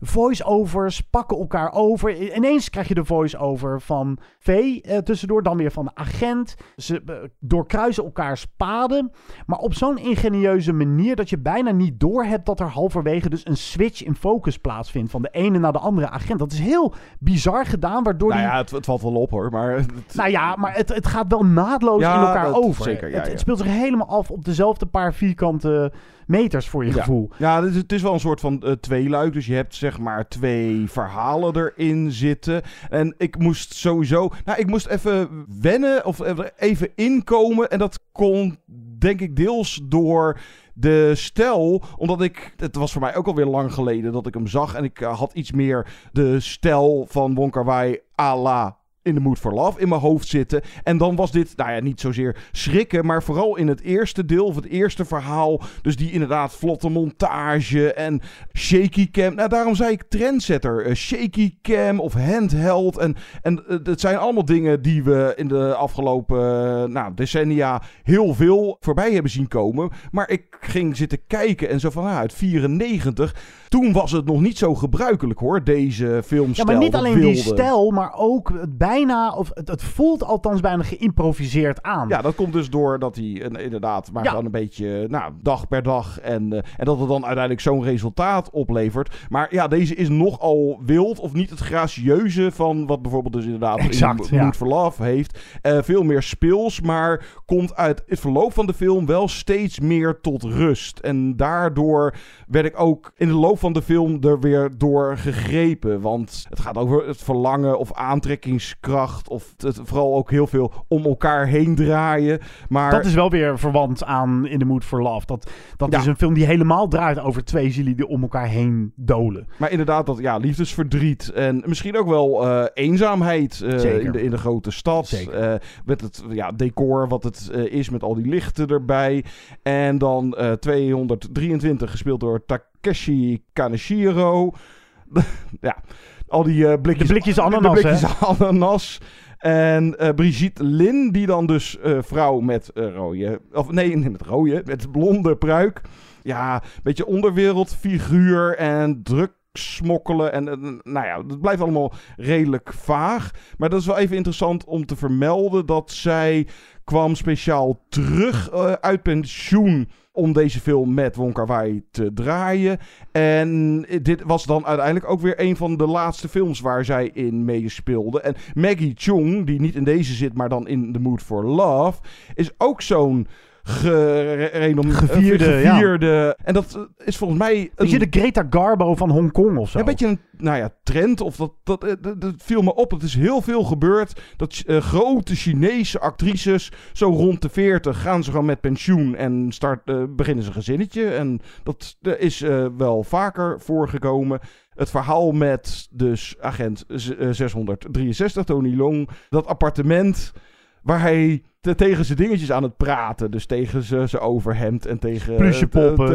voice-overs pakken elkaar over. Ineens krijg je de voice-over van V eh, tussendoor, dan weer van de agent. Ze eh, doorkruisen elkaars paden, maar op zo'n ingenieuze manier dat je bijna niet doorhebt dat er halverwege dus een switch in focus plaatsvindt van de ene naar de andere agent. Dat is heel bizar gedaan, waardoor Nou die... ja, het, het valt wel op hoor, maar... het- Nou ja, maar het, het gaat wel naadloos Ja, in elkaar over. zeker, ja, het, het speelt zich helemaal af op dezelfde paar vierkante meters voor je Ja. gevoel. Ja, het is, het is wel een soort van eh, tweeluik. Dus je hebt zeg maar twee verhalen erin zitten. En ik moest sowieso... Nou, ik moest even wennen of even inkomen. En dat kon denk ik deels door de stijl. Omdat ik... Het was voor mij ook alweer lang geleden dat ik hem zag. En ik eh, had iets meer de stijl van Wong Kar-wai à la in de Mood for Love in mijn hoofd zitten. En dan was dit, nou ja, niet zozeer schrikken, maar vooral in het eerste deel of het eerste verhaal. Dus die inderdaad vlotte montage en shaky cam. Nou, daarom zei ik trendsetter. Eh, shaky cam of handheld. En, en eh, het zijn allemaal dingen die we in de afgelopen eh, nou, decennia heel veel voorbij hebben zien komen. Maar ik ging zitten kijken en zo van, nou, uit 94. Toen was het nog niet zo gebruikelijk hoor, deze filmstijl. Ja, maar niet alleen die wilde. stijl, maar ook het bijna, of het, het voelt althans bijna geïmproviseerd aan. Ja, dat komt dus door dat hij inderdaad maar Ja. gewoon een beetje, nou, dag per dag. En, eh, en dat het dan uiteindelijk zo'n resultaat oplevert. Maar ja, deze is nogal wild of niet het gracieuze van wat bijvoorbeeld dus inderdaad Exact, in ja. Mood for Love heeft. Eh, veel meer speels, maar komt uit het verloop van de film wel steeds meer tot rust. En daardoor werd ik ook in de loop van de film er weer door gegrepen. Want het gaat over het verlangen of aantrekkingskracht. Of het, vooral ook heel veel om elkaar heen draaien. Maar Dat is wel weer verwant aan In the Mood for Love. Dat, dat Ja. is een film die helemaal draait over twee zielen die om elkaar heen dolen. Maar inderdaad, dat ja, liefdesverdriet en misschien ook wel eh, eenzaamheid eh, in, de, in de grote stad. Eh, met het ja, decor wat het is, met al die lichten erbij. En dan eh 223, gespeeld door Takeshi Kaneshiro. [LAUGHS] ja, al die eh, blikjes, De blikjes ananas, de blikjes ananas. En eh, Brigitte Lin, die dan dus eh, vrouw met rode... Of nee, met rode, met blonde pruik. Ja, een beetje onderwereldfiguur en druk smokkelen. En nou ja, het blijft allemaal redelijk vaag. Maar dat is wel even interessant om te vermelden dat zij kwam speciaal terug uit pensioen om deze film met Wong Kar Wai te draaien. En dit was dan uiteindelijk ook weer een van de laatste films waar zij in meespeelde. En Maggie Chung, die niet in deze zit, maar dan in The Mood for Love, is ook zo'n gerenom- Gevierde, eh, ja. gevierde. En dat eh, is volgens mij... Weet je, de Greta Garbo van Hongkong of zo? Een beetje een nou ja, trend, of dat, dat, eh, dat, dat viel me op. Het is heel veel gebeurd dat grote Chinese actrices, zo rond de 40, gaan ze gewoon met pensioen en start, beginnen ze een gezinnetje. En dat is wel vaker voorgekomen. Het verhaal met dus agent z- eh, 663, Tony Long, dat appartement waar hij te- tegen zijn dingetjes aan het praten. Dus tegen zijn overhemd en tegen,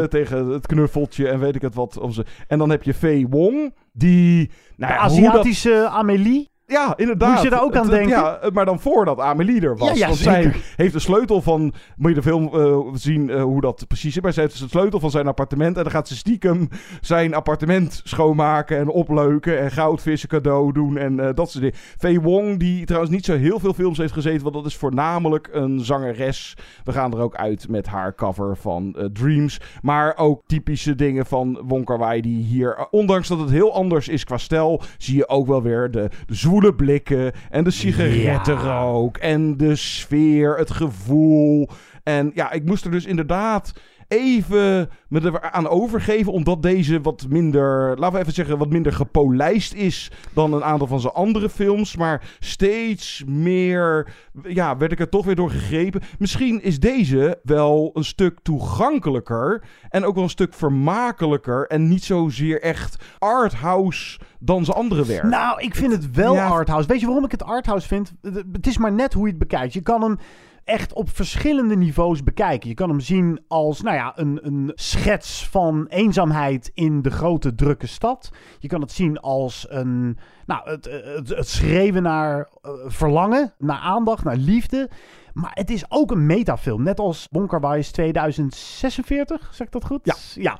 het, tegen het knuffeltje en weet ik het wat. Om ze. En dan heb je Fei Wong, die... Nou ja, dat- Aziatische Amélie? Ja, inderdaad. Moet je daar ook aan denken? Ja, maar dan voordat Amelie er was. Ja, ja, Want zeker. zij heeft de sleutel van... Moet je de film eh, zien eh, hoe dat precies is. Maar zij heeft de sleutel van zijn appartement. En dan gaat ze stiekem zijn appartement schoonmaken en opleuken. En goudvissen cadeau doen en eh, dat soort dingen. Fei Wong, die trouwens niet zo heel veel films heeft gezeten. Want dat is voornamelijk een zangeres. We gaan er ook uit met haar cover van Dreams. Maar ook typische dingen van Wong Kar Wai die hier... Ondanks dat het heel anders is qua stijl... zie je ook wel weer de, de zwoele blikken... en de sigarettenrook... en de sfeer, het gevoel... En ja, ik moest er dus inderdaad even me er aan overgeven. Omdat deze wat minder, laten we even zeggen, wat minder gepolijst is dan een aantal van zijn andere films. Maar steeds meer, ja, werd ik er toch weer door gegrepen. Misschien is deze wel een stuk toegankelijker. En ook wel een stuk vermakelijker. En niet zozeer echt arthouse dan zijn andere werk. Nou, ik vind het wel Ja. arthouse. Weet je waarom ik het arthouse vind? Het- Het is maar net hoe je het bekijkt. Je kan hem echt op verschillende niveaus bekijken. Je kan hem zien als nou ja, een, een schets van eenzaamheid in de grote drukke stad. Je kan het zien als een, nou, het, het, het schreeuwen naar eh, verlangen, naar aandacht, naar liefde. Maar het is ook een metafilm. Net als Wai's 2046, zeg ik dat goed? Ja. ja.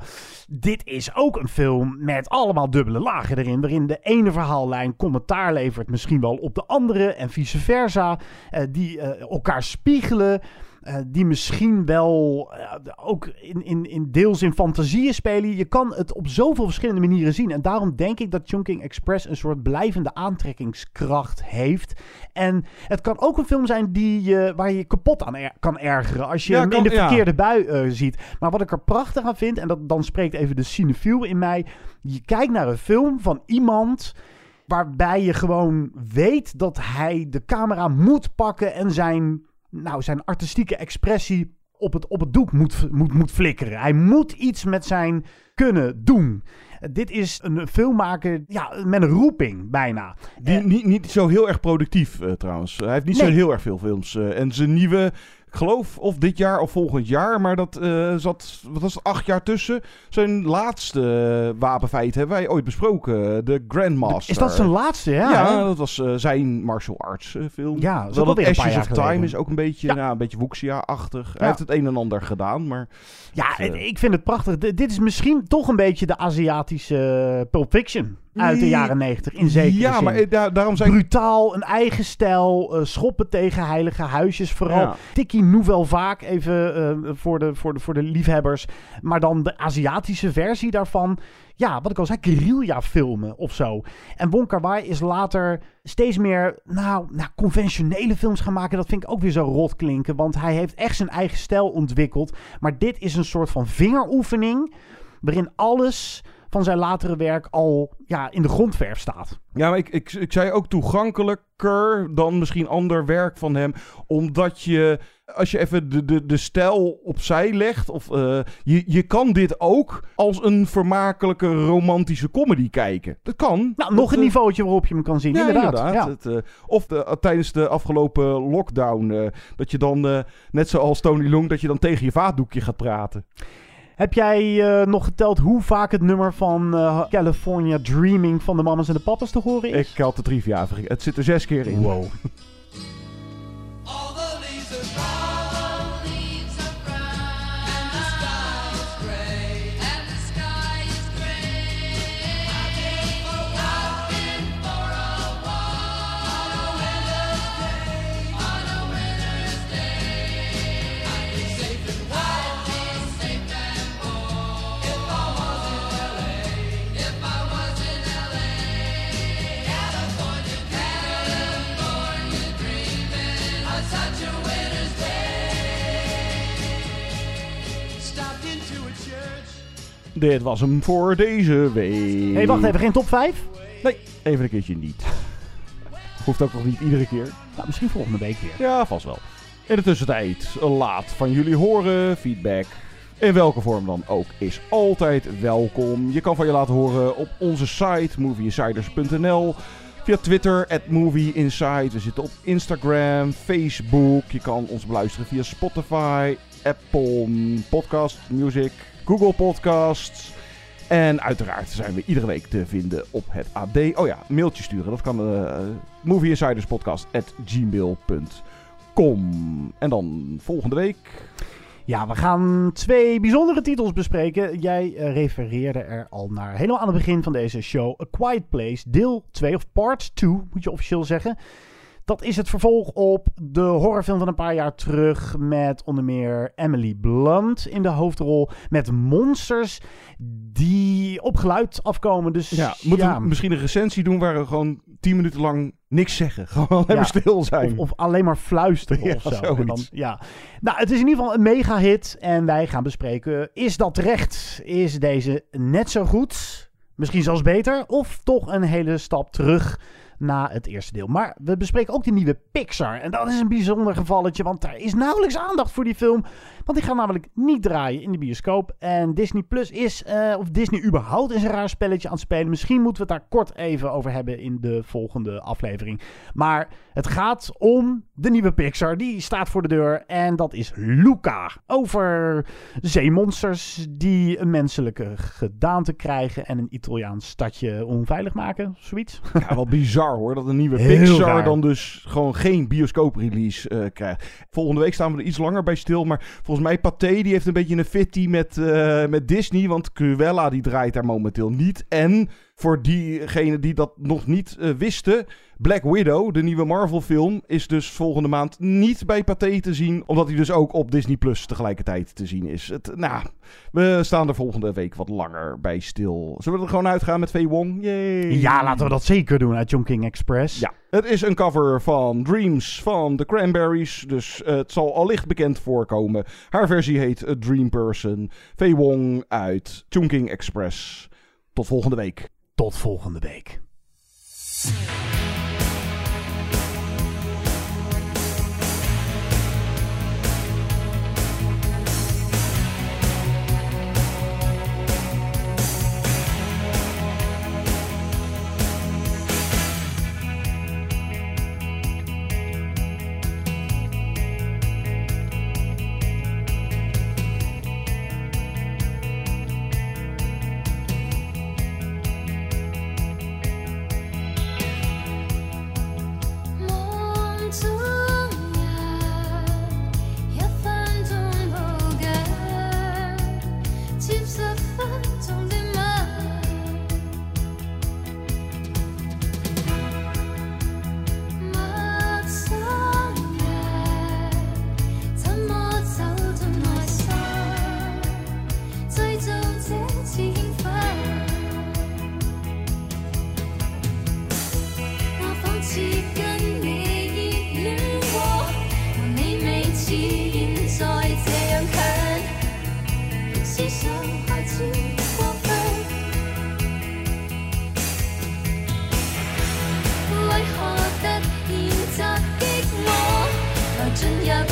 Dit is ook een film met allemaal dubbele lagen erin. Waarin de ene verhaallijn commentaar levert misschien wel op de andere. En vice versa. eh, die eh, elkaar spiegelen. Eh, die misschien wel eh, ook in, in, in deels in fantasieën spelen. Je kan het op zoveel verschillende manieren zien. En daarom denk ik dat Chungking Express een soort blijvende aantrekkingskracht heeft. En het kan ook een film zijn die je, waar je je kapot aan er- kan ergeren. Als je Ja, hem kan- in de ja. verkeerde bui eh, ziet. Maar wat ik er prachtig aan vind, en dat, dan spreekt even de cinefiel in mij. Je kijkt naar een film van iemand waarbij je gewoon weet dat hij de camera moet pakken en zijn, nou, zijn artistieke expressie op het, op het doek moet, moet, moet flikkeren. Hij moet iets met zijn kunnen doen. Dit is een filmmaker ja, met een roeping, bijna. Die, niet, niet zo heel erg productief uh, trouwens. Hij heeft niet Nee. zo heel erg veel films. Uh, en zijn nieuwe, ik geloof of dit jaar of volgend jaar, maar dat uh, zat, wat was het, acht jaar tussen. Zijn laatste wapenfeit hebben wij ooit besproken. De Grandmaster. Is dat zijn laatste, ja? Ja, dat was uh, zijn martial arts film. Ja, dat, dat dat Ashes of Time geleden. is ook een beetje, ja. nou, een beetje Wuxia-achtig. Ja. Hij heeft het een en ander gedaan, maar... Ja, het, ik vind het prachtig. D dit is misschien toch een beetje de Aziatische Pulp Fiction uit de jaren negentig, in zekere Ja, zin. maar eh, daar, daarom zijn... Brutaal, een eigen stijl, uh, schoppen tegen heilige huisjes. Vooral Ja. Tikkie Nouvelle vaak, even uh, voor, de, voor, de, voor de liefhebbers. Maar dan de Aziatische versie daarvan. Ja, wat ik al zei, guerrilla filmen of zo. En Wong Kar Wai is later steeds meer, nou, nou, conventionele films gaan maken. Dat vind ik ook weer zo rot klinken. Want hij heeft echt zijn eigen stijl ontwikkeld. Maar dit is een soort van vingeroefening. Waarin alles van zijn latere werk al ja, in de grondverf staat. Ja, maar ik, ik, ik zei ook toegankelijker dan misschien ander werk van hem. Omdat je, als je even de, de, de stijl opzij legt. Of, uh, je, je kan dit ook als een vermakelijke romantische comedy kijken. Dat kan. Nou, nog een niveautje waarop je hem kan zien. Ja, inderdaad. inderdaad. Ja. Het, uh, of de, tijdens de afgelopen lockdown. dat je dan, net zoals Tony Long, dat je dan tegen je vaatdoekje gaat praten. Heb jij uh, nog geteld hoe vaak het nummer van uh, California Dreaming van de Mamas en de Papas te horen is? Ik had de trivia. Het zit er zes keer in. Wow. [LAUGHS] Dit was hem voor deze week. hey, wacht even, geen top 5? Nee, even een keertje niet. Hoeft ook nog niet iedere keer. Nou, misschien volgende week weer. Ja, vast wel. In de tussentijd, laat van jullie horen. Feedback, in welke vorm dan ook, is altijd welkom. Je kan van je laten horen op onze site, movieinsiders.nl. Via Twitter, at movieinside. We zitten op Instagram, Facebook. Je kan ons beluisteren via Spotify, Apple Podcast Music, Google Podcasts. En uiteraard zijn we iedere week te vinden op het AD. Oh ja, mailtje sturen. Dat kan uh, movieinsiderspodcast.gmail.com. En dan volgende week... Ja, we gaan twee bijzondere titels bespreken. Jij uh, refereerde er al naar. Helemaal aan het begin van deze show. A Quiet Place, deel 2 of part 2, moet je officieel zeggen. Dat is het vervolg op de horrorfilm van een paar jaar terug. Met onder meer Emily Blunt in de hoofdrol. Met monsters die op geluid afkomen. Dus ja, moeten ja. we misschien een recensie doen waar we gewoon 10 minuten lang niks zeggen. [LAUGHS] Gewoon Ja. stil zijn. Of, of alleen maar fluisteren [LAUGHS] Ja, of zo. En dan, ja. Nou, het is in ieder geval een mega hit. En wij gaan bespreken, is dat terecht? Is deze net zo goed? Misschien zelfs beter? Of toch een hele stap terug na het eerste deel? Maar we bespreken ook de nieuwe Pixar. En dat is een bijzonder gevalletje, want er is nauwelijks aandacht voor die film. Want die gaat namelijk niet draaien in de bioscoop. En Disney Plus is, eh, of Disney überhaupt, is een raar spelletje aan het spelen. Misschien moeten we het daar kort even over hebben in de volgende aflevering. Maar het gaat om de nieuwe Pixar. Die staat voor de deur. En dat is Luca. Over zeemonsters die een menselijke gedaante krijgen. En een Italiaans stadje onveilig maken. Zoiets. [LAUGHS] Ja, wel bizar hoor. Dat een nieuwe Heel Pixar raar. dan dus gewoon geen bioscoop-release eh, krijgt. Volgende week staan we er iets langer bij stil. Maar volgens mij Pathé die heeft een beetje een fitty met, eh, met Disney. Want Cruella die draait daar momenteel niet. En voor diegenen die dat nog niet eh, wisten... Black Widow, de nieuwe Marvel film... is dus volgende maand niet bij Pathé te zien. Omdat hij dus ook op Disney Plus tegelijkertijd te zien is. Het, nou, we staan er volgende week wat langer bij stil. Zullen we er gewoon uitgaan met Faye Wong? Yay. Ja, laten we dat zeker doen uit Chongqing Express. Ja, het is een cover van Dreams van The Cranberries. Dus eh, het zal allicht bekend voorkomen. Haar versie heet A Dream Person. Faye Wong uit Chungking Express. Tot volgende week. Tot volgende week. 天涯。